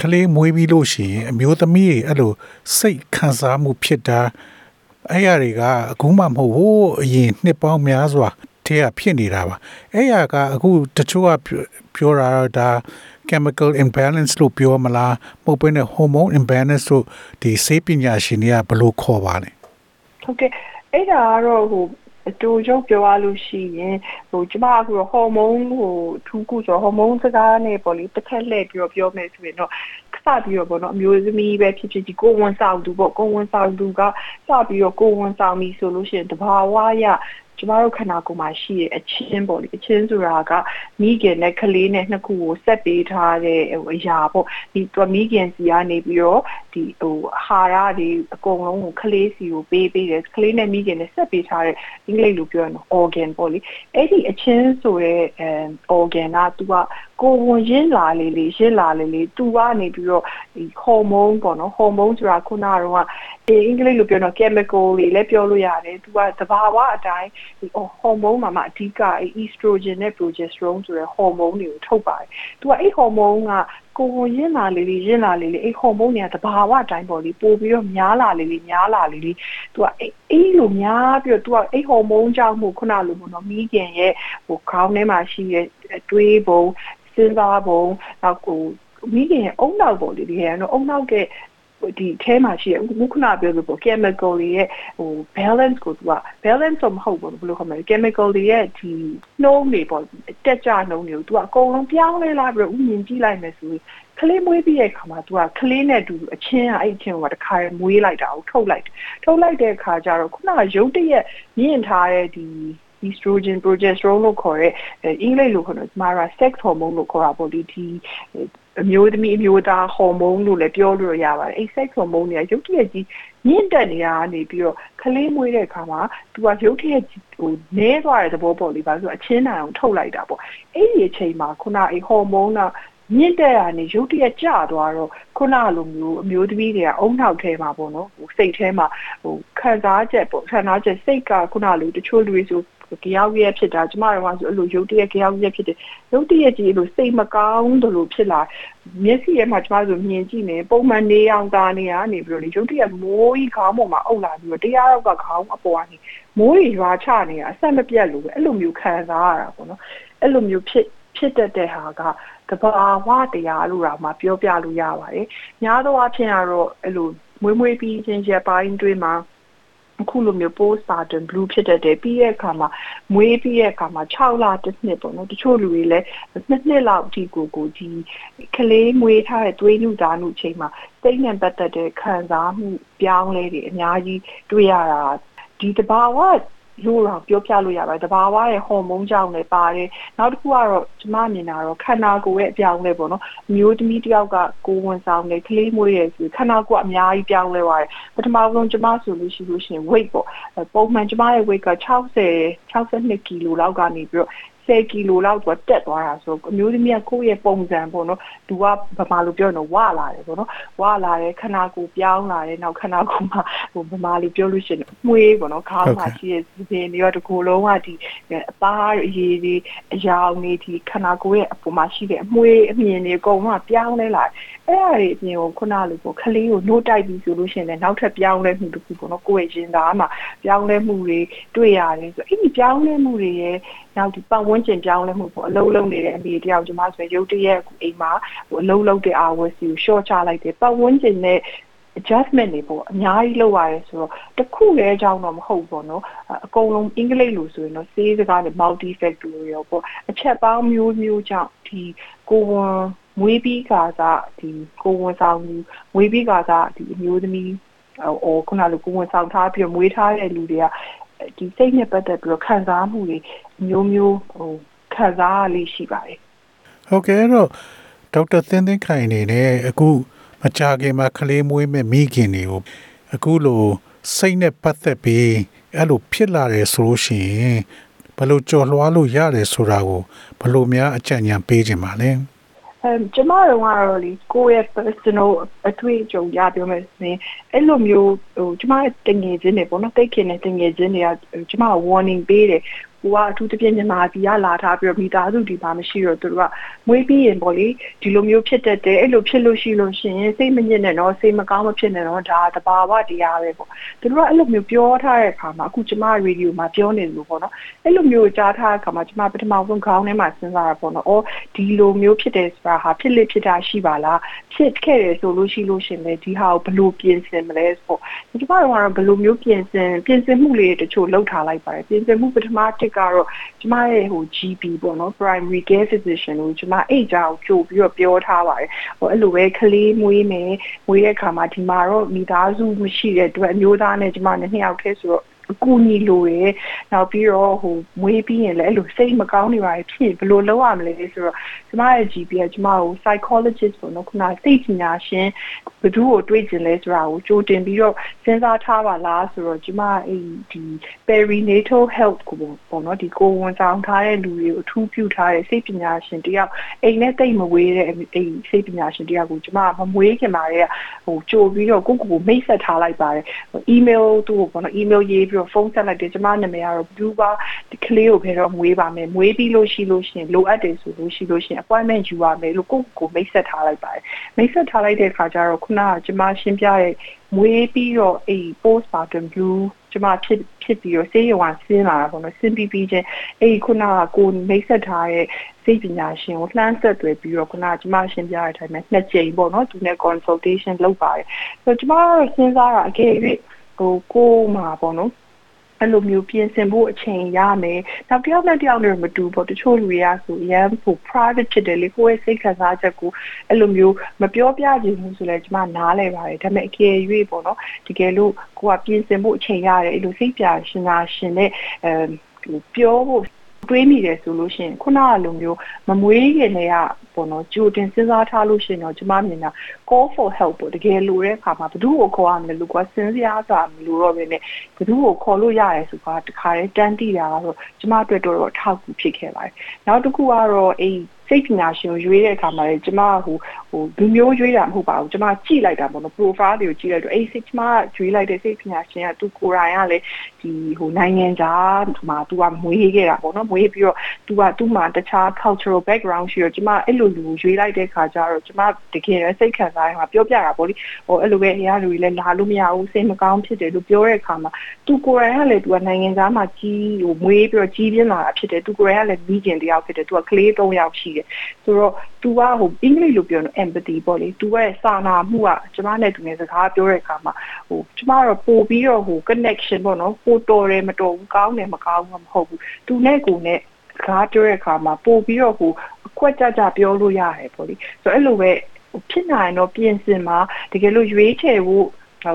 ကလေးမွေးပြီးလို့ရှိရင်အမျိုးသမီးတွေအဲ့လိုစိတ်ခံစားမှုဖြစ်တာအဲ့ရတွေကအခုမှမဟုတ်ဘူးအရင်နှစ်ပေါင်းများစွာတည်းကဖြစ်နေတာပါအဲ့ရကအခုတချို့ကပြောတာဒါ chemical imbalance လို့ပြောမလားမဟုတ်ဘဲနဲ့ hormone imbalance လို့ဒီဆေးပညာရှင်တွေကဘယ်လိုခေါ်ပါလဲဟုတ်ကဲ့အဲ့ဒါကတော့ဟို အတူရုပ်ပြောရလို့ရှိရင်ဟိုကျမကဟဟော်မုန်းဟိုထူးခုဆိုဟော်မုန်းစကားနဲ့ပေါ့လေတစ်ခက်လှည့်ပြီးတော့ပြောမယ်ဆိုရင်တော့စပြီးတော့ပေါ့နော်အမျိုးသမီးပဲဖြစ်ဖြစ်ဒီကိုဝန်ဆောင်သူပေါ့ကိုဝန်ဆောင်သူကစပြီးတော့ကိုဝန်ဆောင်ပြီဆိုလို့ရှိရင်တဘာဝရ ကျမတို့ခန္ဓာကိုယ်မှာရှိတဲ့အချင်းပေါ့လေအချင်းဆိုတာကမိခင်နဲ့ကလေးနဲ့နှစ်ခုကိုဆက်ပေးထားတဲ့ဟိုအရာပေါ့ဒီသူမိခင်စီကနေပြီးတော့ဒီဟိုဟာရတွေအကုန်လုံးကိုကလေးစီကိုပေးပေးတယ်ကလေးနဲ့မိခင်နဲ့ဆက်ပေးထားတဲ့အင်္ဂလိပ်လိုပြောရင် organ ပေါ့လေအဲ့ဒီအချင်းဆိုတဲ့အဲ organ ကသူကကိုဝင်ရင်းလာလေလေရင်းလာလေလေသူကနေပြီးတော့ဒီဟော်မုန်းပေါ့နော်ဟော်မုန်းဆိုတာခုနကတော့အင်္ဂလိပ်လိုပြောတော့ chemical တွေလည်းပြောလို့ရတယ်သူကသဘာဝအတိုင်းဒီဟော်မုန်းမှာမှအဓိက estrogen နဲ့ progesterone ဆိုတဲ့ဟော်မုန်းတွေကိုထုတ်ပါတယ် သူကအဲ့ဟော်မုန်းကကိုယ်ရင်းလာလေလေရင်းလာလေလေအဲ့ဟော်မုန်းတွေကတဘာဝအတိုင်းပေါ့လေပို့ပြီးတော့များလာလေလေများလာလေလေသူကအဲ့လိုများပြီးတော့သူကအဲ့ဟော်မုန်းကြောင့်မို့ခုနလိုပေါ့နော်မိခင်ရဲ့ဟိုခေါင်းထဲမှာရှိတဲ့တွေးပုံစဉ်းစားပုံနောက်ကိုမိခင်ရဲ့အုံနောက်ပေါ့လေဒီကတော့အုံနောက်က ဒီအဲမှာရှိရခုခုနပြောလို့ပေါ့ chemical တွေရဲ့ဟို balance ကိုသူက balance တော့မဟုတ်ဘူးဘယ်လိုခေါ်မလဲ chemical တွေရဲ့ဒီနှုံးတွေပေါ့တက်ကြနှုံးတွေကိုသူကအကုန်လုံးပြောင်းလဲလာပြီးတော့ဥမြင်ကြည့်လိုက်မယ်ဆိုရင်ကလေးမွေးပြီးတဲ့အခါမှာသူကကလေးနဲ့တူအချင်းကအဲ့အချင်းကတခါမွေးလိုက်တာကိုထုတ်လိုက်ထုတ်လိုက်တဲ့အခါကျတော့ခုနကရုပ်တရက်မြင့်ထားတဲ့ဒီ estrogen progesterone လို့ခေါ်တဲ့အင်္ဂလိပ်လိုခေါ်တော့ကျမက sex hormone လို့ခေါ်တာပေါ့ဒီဒီအမျိုးသမီးအမျိုးသားဟော်မုန်းလို့လည်းပြောလို့ရပါတယ်အဲ့ sex hormone တွေကရုပ်တရက်ကြီးမြင့်တက်နေတာကနေပြီးတော့ကလေးမွေးတဲ့အခါမှာသူကရုပ်တရက်ဟိုနည်းသွားတဲ့သဘောပေါ့လေဘာလို့ဆိုအချင်းနိုင်အောင်ထုတ်လိုက်တာပေါ့အဲ့ဒီအချိန်မှာခုနအဲ့ဟော်မုန်းကမြင့်တဲ့ကနေရုတ်တရက်ကျသွားတော့ခုနလိုမျိုးအမျိုးသမီးတွေကအုံနောက်ထဲမှာပေါ့နော်ဟိုစိတ်ထဲမှာဟိုခံစားချက်ပေါ့ခံစားချက်စိတ်ကခုနလိုတချို့လူတွေဆို ကြောက်ရက်ဖြစ်တာကျမတို့ကဆိုအဲ့လိုရုတ်တရက်ကြောက်ရက်ဖြစ်တယ်ရုတ်တရက်ကြီးအဲ့လိုစိတ်မကောင်းတယ်လို့ဖြစ်လာမျက်စိထဲမှာကျမတို့မြင်ကြည့်နေပုံမှန်နေအောင်ကာနေရနေပြီးတော့လေရုတ်တရက်မိုးကြီးခေါင်းပေါ်မှာအုပ်လာပြီးတော့တရားရောက်ကခေါင်းအပေါ်ကနေမိုးကြီးရွာချနေတာအဆက်မပြတ်လို့ပဲအဲ့လိုမျိုးခံစားရတာပေါ့နော်အဲ့လိုမျိုးဖြစ်ဖြစ်တတ်တဲ့ဟာကတဘာဝတရားလို့တော့မှပြောပြလို့ရပါတယ်။များသောအားဖြင့်ကတော့အဲ့လိုမွေးမွေးပြီးချင်းချက်ပိုင်းတွင်းမှာ အခုလိုမျိုး postpartum blue ဖြစ်တတ်တယ်ပြီးတဲ့အခါမှာမွေးပြီးတဲ့အခါမှာ6လတစ်နှစ်ပေါ့နော်တချို့လူတွေလည်းနှစ်နှစ်လောက်အထိကိုကိုဒီကလေးမွေးထားတဲ့သွေးနုသားနုချိန်မှာစိတ်နဲ့ပတ်သက်တဲ့ခံစားမှုပြောင်းလဲတွေအများကြီးတွေ့ရတာဒီတဘာဝ လို့တော့ပြောပြလို့ရပါတယ်။တဘာဝရဲ့ဟော်မုန်းကြောင့်လည်းပါတယ်။နောက်တစ်ခုကတော့ကျမမြင်တာတော့ခန္ဓာကိုယ်ရဲ့အပြောင်းလဲပေါ့နော်။မျိုးသမီးတစ်ယောက်ကကိုယ်ဝန်ဆောင်နေကလေးမွေးရဲ့ဆိုခန္ဓာကိုယ်အများကြီးပြောင်းလဲသွားတယ်။ပထမဆုံးကျမဆိုလို့ရှိလို့ရှိရင် weight ပေါ့။ပုံမှန်ကျမရဲ့ weight က60 62ကီလိုလောက်ကနေပြီးတော့ 10ကီလိုလောက်တော့တက်သွားတာဆိုအမျိုးသမီးကကိုယ့်ရဲ့ပုံစံပေါ့နော်သူကဗမာလိုပြောရင်တော့ဝလာတယ်ပေါ့နော်ဝလာတယ်ခနာကိုပြောင်းလာတယ်နောက်ခနာကိုမှဟိုဗမာလိုပြောလို့ရှိရင်မှွေးပေါ့နော်ခေါင်းမှာရှိတဲ့ဇင်တွေရောတကိုယ်လုံးကဒီအသားအရည်တွေအယောင်တွေဒီခနာကိုရဲ့အပေါ်မှာရှိတဲ့အမွေးအမြင်တွေအကုန်လုံးပြောင်းလဲလာအဲ့ဒါတွေအပြင်ကိုခုနလိုပေါ့ခလေးကိုနှိုးတိုက်ပြီးဆိုလို့ရှိရင်လည်းနောက်ထပ်ပြောင်းလဲမှုတစ်ခုပေါ့နော်ကိုယ့်ရဲ့ရင်သားမှာပြောင်းလဲမှုတွေတွေ့ရတယ်ဆိုအဲ့ဒီပြောင်းလဲမှုတွေရဲ့ နောက်ဒီပတ်ဝန်းကျင်ပြောင်းလဲမှုပေါ့အလုံးလုံးနေတဲ့အမေတယောက်ကျွန်မဆိုရုပ်တရက်အိမ်မှာဟိုအလုံးလုံးတဲ့ hours ကို short ချလိုက်တယ်ပတ်ဝန်းကျင်နဲ့ adjustment တွေပေါ့အများကြီးလုပ်ရတယ်ဆိုတော့တခုလဲအကြောင်းတော့မဟုတ်ပေါ့နော်အကုန်လုံးအင်္ဂလိပ်လိုဆိုရင်တော့စေးစကားနဲ့ multi factorial ပေါ့အချက်ပေါင်းမျိုးမျိုးကြောင့်ဒီကိုဝန်မွေးပြီးခါစားဒီကိုဝန်ဆောင်မွေးပြီးခါစားဒီအမျိုးသမီးဟိုခုနလိုကိုဝန်ဆောင်ထားပြီးမွေးထားတဲ့လူတွေက ဒီစိတ်နဲ့ပတ်သက်ပြီးတော့ခံစားမှုတွေမျိုးမျိုးဟိုခံစားရလေးရှိပါတယ်ဟုတ်ကဲ့တော့ဒေါက်တာသင်းသင်းခိုင်အနေနဲ့အခုမကြခင်မှာကလေးမွေးမဲ့မိခင်တွေကိုအခုလိုစိတ်နဲ့ပတ်သက်ပြီးအဲ့လိုဖြစ်လာတယ်ဆိုလို့ရှိရင်ဘယ်လိုကြော်လွှားလို့ရတယ်ဆိုတာကိုဘယ်လိုများအကြံဉာဏ်ပေးခြင်းပါလဲ။ အဲကျမတို့ကတော့လေကိုယ့်ရဲ့ personal အတွေ့အကြုံရပြောမယ်ဆိုရင်အဲ့လိုမျိုးဟိုကျမရဲ့တငယ်ချင်းတွေပေါ့နော်တိတ်ခင်တဲ့တငယ်ချင်းတွေကကျမ warning ပေးတယ်ကိုကအထူးသဖြင့်မြန်မာပြည်ကလာထားပြီးတော့မိသားစုဒီပါမရှိတော့သူတို့ကမွေးပြီးရင်ပေါ့လေဒီလိုမျိုးဖြစ်တတ်တယ်အဲ့လိုဖြစ်လို့ရှိလို့ရှိရင်စိတ်မညစ်နဲ့တော့စိတ်မကောင်းမဖြစ်နဲ့တော့ဒါတဘာဝတရားပဲပေါ့သူတို့ကအဲ့လိုမျိုးပြောထားတဲ့အခါမှာအခုကျမရေဒီယိုမှာပြောနေလို့ပေါ့နော်အဲ့လိုမျိုးကြားထားတဲ့အခါမှာကျမပထမဆုံးခေါင်းထဲမှာစဉ်းစားတာပေါ့နော်အော်ဒီလိုမျိုးဖြစ်တယ်ဆိုတာဟာဖြစ်လေဖြစ်တာရှိပါလားဖြစ်ခဲ့တယ်ဆိုလို့ရှိလို့ရှင်လေဒီဟာကိုဘယ်လိုပြင်ဆင်မလဲဆိုကျမတို့ကတော့ဘယ်လိုမျိုးပြင်ဆင်ပြင်ဆင်မှုလေးတချို့လုပ်ထားလိုက်ပါတယ်ပြင်ဆင်မှုပထမတစ်ကတော့ကျမရဲ့ဟို GP ပေါ့နော် primary care physician ကိုကျမအဲ့အကြောင်းကြိုပြီးတော့ပြောထားပါတယ်ဟိုအဲ့လိုပဲကလေးမွေးမယ်မွေးတဲ့အခါမှာဒီမှာတော့မိသားစုမရှိတဲ့အတွက်အမျိုးသားနဲ့ကျမနဲ့နှစ်ယောက်တည်းဆိုတော့ အကူအညီလိုရယ်နောက်ပြီးတော့ဟိုမွေးပြီးရင်လည်းအဲ့လိုစိတ်မကောင်းနေပါဖြစ်ဘယ်လိုလုပ်ရမလဲဆိုတော့ကျမရဲ့ GP ကကျမကို psychologist ပေါ့နော်ခုနစိတ်ပညာရှင်ဘယ်သူကိုတွေးကျင်လဲဆိုတာကိုကြိုတင်ပြီးတော့စဉ်းစားထားပါလားဆိုတော့ကျမအဲ့ဒီ perinatal health ကိုပေါ့နော်ဒီကိုဝန်ဆောင်ထားတဲ့လူတွေကိုအထူးပြုထားတဲ့စိတ်ပညာရှင်တယောက်အိမ်နဲ့တိတ်မဝေးတဲ့အဲ့စိတ်ပညာရှင်တယောက်ကိုကျမမမွေးခင်ပါတဲ့ဟိုကြိုပြီးတော့ကိုကိုကိုမိတ်ဆက်ထားလိုက်ပါတယ် email သူ့ကိုပေါ့နော် email ရေးပြီးတော့ဖုန်းဆက်လိုက်တယ်ကျမနာမည်ကတော့ blue bar ဒီကလေးကိုဘယ်တော့မွေးပါမယ်မွေးပြီးလို့ရှိလို့ရှိရင်လိုအပ်တယ်ဆိုလို့ရှိလို့ရှိရင် appointment ယူရမယ်လို့ကိုကိုမိတ်ဆက်ထားလိုက်ပါတယ်မိတ်ဆက်ထားလိုက်တဲ့အခါကျတော့ခုနကကျမရှင်းပြတဲ့မွေးပြီးတော့အဲ့ postpartum blue ကျမဖြစ်ဖြစ်ပြီးတော့ဆေးရုံကဆင်းလာတာပေါ့နော်ဆင်းပြီးပြီးချင်းအဲ့ခုနကကိုမိတ်ဆက်ထားတဲ့စိတ်ပညာရှင်ကိုလှမ်းဆက်သွယ်ပြီးတော့ခုနကကျမရှင်းပြတဲ့အတိုင်းပဲနှစ်ကြိမ်ပေါ့နော်သူနဲ့ consultation လုပ်ပါတယ်ဆိုတော့ကျမကတော့စဉ်းစားတာအကယ်၍ဟိုကိုမှာပေါ့နော် အဲ့လိုမျိုးပြင်ဆင်ဖို့အချိန်ရမယ်။နောက်တစ်ယောက်နဲ့တစ်ယောက်နဲ့မတူပေါ့တချို့လူတွေကဆိုရမ်းဖို့ private ဖြစ်တယ်လေကိုယ့်ရဲ့စိတ်ခံစားချက်ကိုအဲ့လိုမျိုးမပြောပြချင်ဘူးဆိုလဲကျမနားလဲပါတယ်ဒါပေမဲ့အကယ်၍ပေါ့နော်တကယ်လို့ကိုကပြင်ဆင်ဖို့အချိန်ရတယ်အဲ့လိုစိတ်ပြရှင်နာရှင်နဲ့အဲပြောဖို့ တွေးမိတယ်ဆိုလို့ရှိရင်ခုနကလိုမျိုးမမွေးခင်တည်းကပေါ့နော်ကြိုတင်စဉ်းစားထားလို့ရှိရင်တော့ကျမမြင်တာ call for help ပေါ့တကယ်လိုတဲ့အခါမှာဘယ်သူ့ကိုခေါ်ရမလဲလို့ကွာစဉ်းစားစားမလို့တော့ပဲနဲ့ဘယ်သူ့ကိုခေါ်လို့ရတယ်ဆိုတာတခါတည်းတန်းတိတာကတော့ကျမအတွက်တော့အထောက်အကူဖြစ်ခဲ့ပါတယ်နောက်တစ်ခုကတော့အဲ့ စိတ်ပညာရှင်ကိုရွေးတဲ့အခါမှာလည်းကျမဟိုဟိုလူမျိုးရွေးတာမဟုတ်ပါဘူးကျမကြည့်လိုက်တာပေါ့နော် profile တွေကိုကြည့်လိုက်တော့အဲ့စိတ်ကျမရွေးလိုက်တဲ့စိတ်ပညာရှင်ကသူကိုယ်တိုင်ကလည်းဒီဟိုနိုင်ငံခြားမှာသူကမွေးခဲ့တာပေါ့နော်မွေးပြီးတော့သူကသူ့မှာတခြား cultural background ရှိတော့ကျမအဲ့လိုလူကိုရွေးလိုက်တဲ့ခါကျတော့ကျမတကယ်စိတ်ခံစားရမှာပြောပြတာပေါ့လေဟိုအဲ့လိုပဲအရာလူတွေလည်းလာလို့မရဘူးစိတ်မကောင်းဖြစ်တယ်လို့ပြောတဲ့အခါမှာသူကိုယ်တိုင်ကလည်းသူကနိုင်ငံခြားမှာကြီးဟိုမွေးပြီးတော့ကြီးပြင်းလာတာဖြစ်တယ်သူကိုယ်တိုင်ကလည်းမိခင်တယောက်ဖြစ်တယ်သူကကလေး၃ယောက်ရှိတဆိုတော့ तू ကဟိုအင်္ဂလိပ်လိုပြောရင် empathy ပေါ့လေ तू ရဲ့စာနာမှုကကျမနဲ့သူနဲ့စကားပြောတဲ့အခါမှာဟိုကျမတော့ပို့ပြီးတော့ဟို connection ပေါ့နော်ပို့တော်တယ်မတော်ဘူးကောင်းတယ်မကောင်းဘူးမဟုတ်ဘူး तू နဲ့ကိုနဲ့စကားပြောတဲ့အခါမှာပို့ပြီးတော့ဟိုအကွက်ကြကြပြောလို့ရတယ်ပေါ့လေဆိုတော့အဲ့လိုပဲဖြစ်နိုင်တော့ပြင်ဆင်မှာတကယ်လို့ရွေးချယ်ဖို့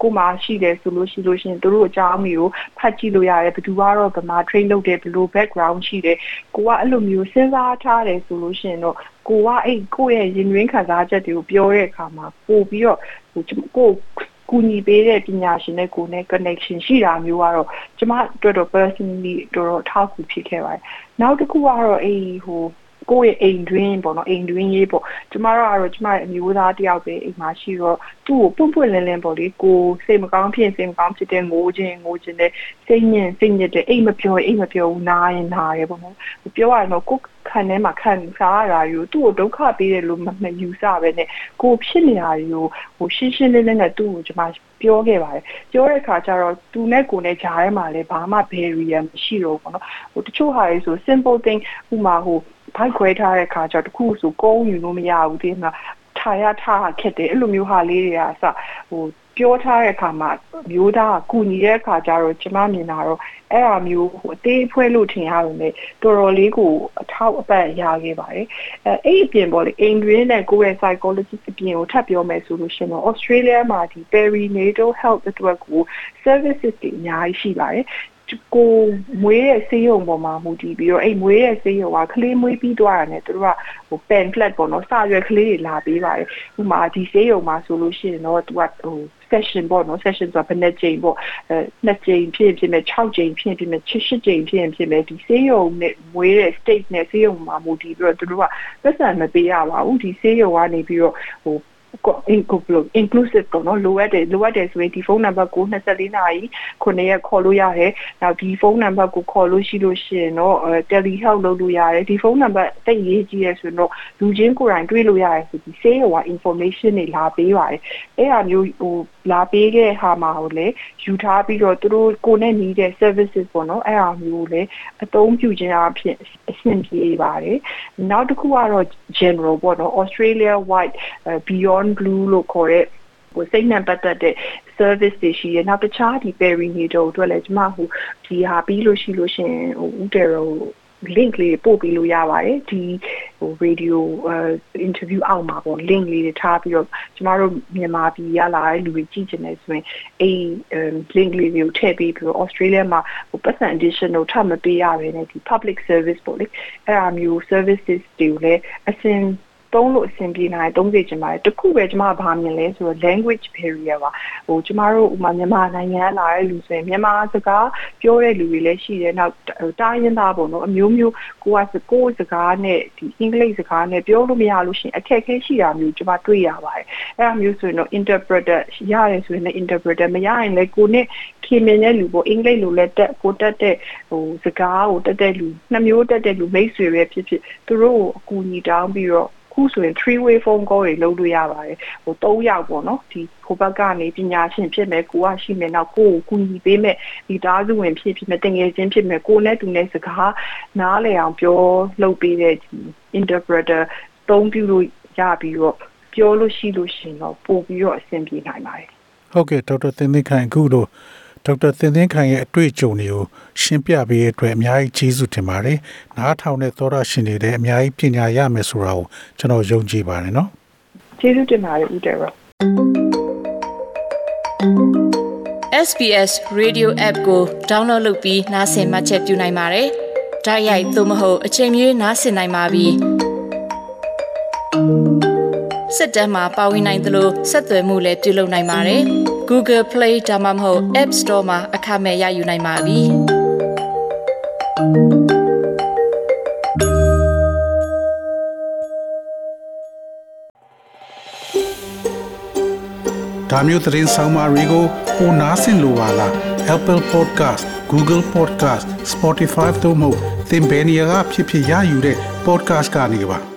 ကိုမှရှိတယ်ဆိုလို့ရှိလို့ရှင်တို့အကြောင်းမျိုးဖတ်ကြည့်လို့ရတယ်ဘယ်သူကတော့ဗမာ train လုပ်တယ်ဘယ်လို background ရှိတယ်ကိုကအဲ့လိုမျိုးစဉ်းစားထားတယ်ဆိုလို့ရှင်တော့ကိုကအဲ့ကိုယ့်ရဲ့ရင်တွင်းခံစားချက်တွေကိုပြောတဲ့အခါမှာပို့ပြီးတော့ဟိုကိုကူညီပေးတဲ့ပညာရှင်နဲ့ကိုနဲ့ connection ရှိတာမျိုးကတော့ကျမတို့တော့ personally တော်တော်ထောက်ကူဖြစ်ခဲ့ပါတယ်နောက်တစ်ခုကတော့အေးဟို ကိုယ့်ရဲ့အိမ်တွင်းပေါ့နော်အိမ်တွင်းရေးပေါ့ကျမတို့ကတော့ကျမရဲ့အမျိုးသားတယောက်ပဲအိမ်မှာရှိတော့သူ့ကိုပွန့်ပွန့်လင်းလင်းပေါ့လေကိုစိတ်မကောင်းဖြစ်စိတ်မကောင်းဖြစ်တဲ့ငိုခြင်းငိုခြင်းတဲ့စိတ်ညစ်စိတ်ညစ်တဲ့အိမ်မပြောအိမ်မပြောဘူးနားရင်နားရပေါ့နော်ပြောရတော့ကိုခံထဲမှာခံစားရတာယူသူ့ကိုဒုက္ခပေးတယ်လို့မယူဆပဲနဲ့ကိုဖြစ်နေတာယူဟိုရှင်းရှင်းလင်းလင်းနဲ့သူ့ကိုကျမပြောခဲ့ပါတယ်ပြောတဲ့အခါကျတော့သူနဲ့ကိုနဲ့ဂျားထဲမှာလည်းဘာမှ barrier မရှိတော့ဘူးပေါ့နော်ဟိုတချို့ဟာတွေဆို simple thing ဥမာဟို ဘိုက်ခွဲထားတဲ့ခါကျတော့တခုဆိုကုန်းယူလို့မရဘူးဒီမှာထားရထားခက်တယ်အဲ့လိုမျိုးဟာလေးတွေကအစဟိုပြောထားတဲ့အခါမှာမျိုးသားကကူညီတဲ့အခါကျတော့ကျမမြင်တာတော့အဲ့အမျိုးဟိုအသေးဖွဲလို့ထင်ရပေမဲ့တော်တော်လေးကိုအထောက်အပံ့ရခဲ့ပါတယ်အဲအဲ့အပြင်ပေါ့လေအိမ်တွင်းနဲ့ကိုယ့်ရဲ့ psychologist အပြင်ကိုထပ်ပြောမယ်ဆိုလို့ရှင်တော့ Australia မှာဒီ perinatal health အတွက်ကို services တွေအများကြီးရှိပါတယ် ကိုမွေးတဲ့ဆေးရုံပေါ်မှာမူတည်ပြီးတော့အဲ့မွေးတဲ့ဆေးရုံကကလေးမွေးပြီးသွားတာနဲ့သူတို့ကဟို pamphlet ပေါ့နော်စာရွက်ကလေးတွေလာပေးပါတယ်ဥပမာဒီဆေးရုံမှာဆိုလို့ရှိရင်တော့သူကဟို session ပေါ့နော် session ဆိုတာဘယ်နှစ်ကြိမ်ပေါ့အဲနှစ်ကြိမ်ဖြစ်ဖြစ်မဲ့6ကြိမ်ဖြစ်ဖြစ်မဲ့8ကြိမ်ဖြစ်ဖြစ်မဲ့ဒီဆေးရုံနဲ့မွေးတဲ့ state နဲ့ဆေးရုံမှာမူတည်ပြီးတော့သူတို့ကပတ်စံမပေးရပါဘူးဒီဆေးရုံကနေပြီးတော့ဟို inclusive ပေါ့နော်လိုအပ်တယ်လိုအပ်တယ်ဆိုရင်ဒီဖုန်းနံပါတ်ကို24နာရီ9ရက်ခေါ်လို့ရတယ်။နောက်ဒီဖုန်းနံပါတ်ကိုခေါ်လို့ရှိလို့ရှိရင်တော့ telehealth လုပ်လို့ရတယ်။ဒီဖုန်းနံပါတ်တိတ်ရေးကြည့်ရဆိုတော့လူချင်းကိုယ်တိုင်တွေ့လို့ရတယ်ဆိုဒီ say ဟို information တွေလာပေးပါတယ်။အဲ့ဟာမျိုးဟို လာပေးခဲ့ဟာမှာဟိုလေယူထားပြီးတော့သူတို့ကိုနဲ့နီးတဲ့ services ပေါ့နော်အဲ့ဟာမျိုးလေအသုံးပြုခြင်းအဖြစ်အဆင်ပြေပါတယ်။နောက်တစ်ခုကတော့ general ပေါ့နော် Australia wide uh, beyond blue လို့ခေါ်တဲ့ဟိုစိတ်နဲ့ပတ်သက်တဲ့ service တွေရှိရနောက်တခြားဒီ perinatal အတွက်လည်းကျမဟိုဒီဟာပြီးလို့ရှိလို့ရှင်ဟိုဦးတယ်ရော link လေးပို့ပေးလို့ရပါတယ်ဒီဟို radio interview အောက်မှာပေါ့ link လေးတွေထားပြီးတော့ကျမတို့မြန်မာပြည်ရလာတဲ့လူတွေကြည့်ချင်တယ်ဆိုရင်အဲ့ link လေးတွေကိုထည့်ပေးပြီးတော့ Australia မှာဟို person edition ကိုထပ်မပေးရဘဲနဲ့ဒီ public service ပေါ့လေအဲ့အမျိုး services တွေကိုလည်းအစင် သုံးလို့အဆင်ပြေနိုင်သုံးစေချင်ပါတယ်တခုပဲကျမဘာမြင်လဲဆိုတော့ language barrier ပါဟိုကျမတို့ဥမာမြန်မာနိုင်ငံလာတဲ့လူဆိုရင်မြန်မာစကားပြောတဲ့လူတွေလည်းရှိတယ်နောက်တိုင်းရင်းသားပေါ့နော်အမျိုးမျိုးကိုကကိုစကားနဲ့ဒီအင်္ဂလိပ်စကားနဲ့ပြောလို့မရလို့ရှိရင်အခက်အခဲရှိတာမျိုးကျမတွေ့ရပါတယ်အဲ့ဒါမျိုးဆိုရင်တော့ interpreter ရတယ်ဆိုရင်လည်း interpreter မရရင်လည်းကိုနဲ့ခင်မင်းတဲ့လူပေါ့အင်္ဂလိပ်လိုလည်းတက်ကိုတက်တဲ့ဟိုစကားကိုတက်တဲ့လူနှစ်မျိုးတက်တဲ့လူမိတ်ဆွေပဲဖြစ်ဖြစ်သူတို့ကိုအကူအညီတောင်းပြီးတော့ ခုဆိုရင် three way phone call တွေလုပ်လို့ရပါတယ်ဟို၃ယောက်ပေါ့နော်ဒီဟိုဘက်ကနေပညာရှင်ဖြစ်မယ်ကိုကရှိမယ်နောက်ကိုကိုကူညီပေးမယ်ဒီသားစုဝင်ဖြစ်ဖြစ်မယ်တင်ငယ်ချင်းဖြစ်မယ်ကိုနဲ့တူနဲ့စကားနားလည်အောင်ပြောလုပ်ပေးတဲ့ဒီ interpreter သုံးပြုလို့ရပြီးတော့ပြောလို့ရှိလို့ရှင်တော့ပို့ပြီးတော့အဆင်ပြေနိုင်ပါတယ်ဟုတ်ကဲ့ဒေါက်တာသင်သင်ခိုင်အခုလို့ ဒေါက်တာသင်သင်ခိုင်ရဲ့အတွေ့အကြုံတွေကိုရှင်းပြပေးတဲ့အတွက်အများကြီးကျေးဇူးတင်ပါတယ်။နားထောင်တဲ့သောရရှင်တွေလည်းအများကြီးပညာရမယ်ဆိုတာကိုကျွန်တော်ယုံကြည်ပါတယ်နော်ကျေးဇူးတင်ပါတယ်ဦးတယ်ရော SBS Radio App ကို download လုပ်ပြီးနားဆင်မှတ်ချက်ပြုနိုင်ပါတယ်။ဒါရိုက်သို့မဟုတ်အချိန်မြေးနားဆင်နိုင်ပါပြီ။စစ်တမ်းမှာပါဝင်နိုင်သလိုဆက်သွယ်မှုလည်းပြုလုပ်နိုင်ပါတယ်။ Google Play ဒါမှမဟုတ် App Store မှာအခမဲ့ရယူနိုင်ပါပြီ။။ဒါမျိုးသတင်းဆောင်မတွေကိုပိုနားဆင်လိုပါလား Apple Podcast Google Podcast Spotify တို့မှာသင်ပင်ရာဖြစ်ဖြစ်ရယူတဲ့ podcast ကနေပါ။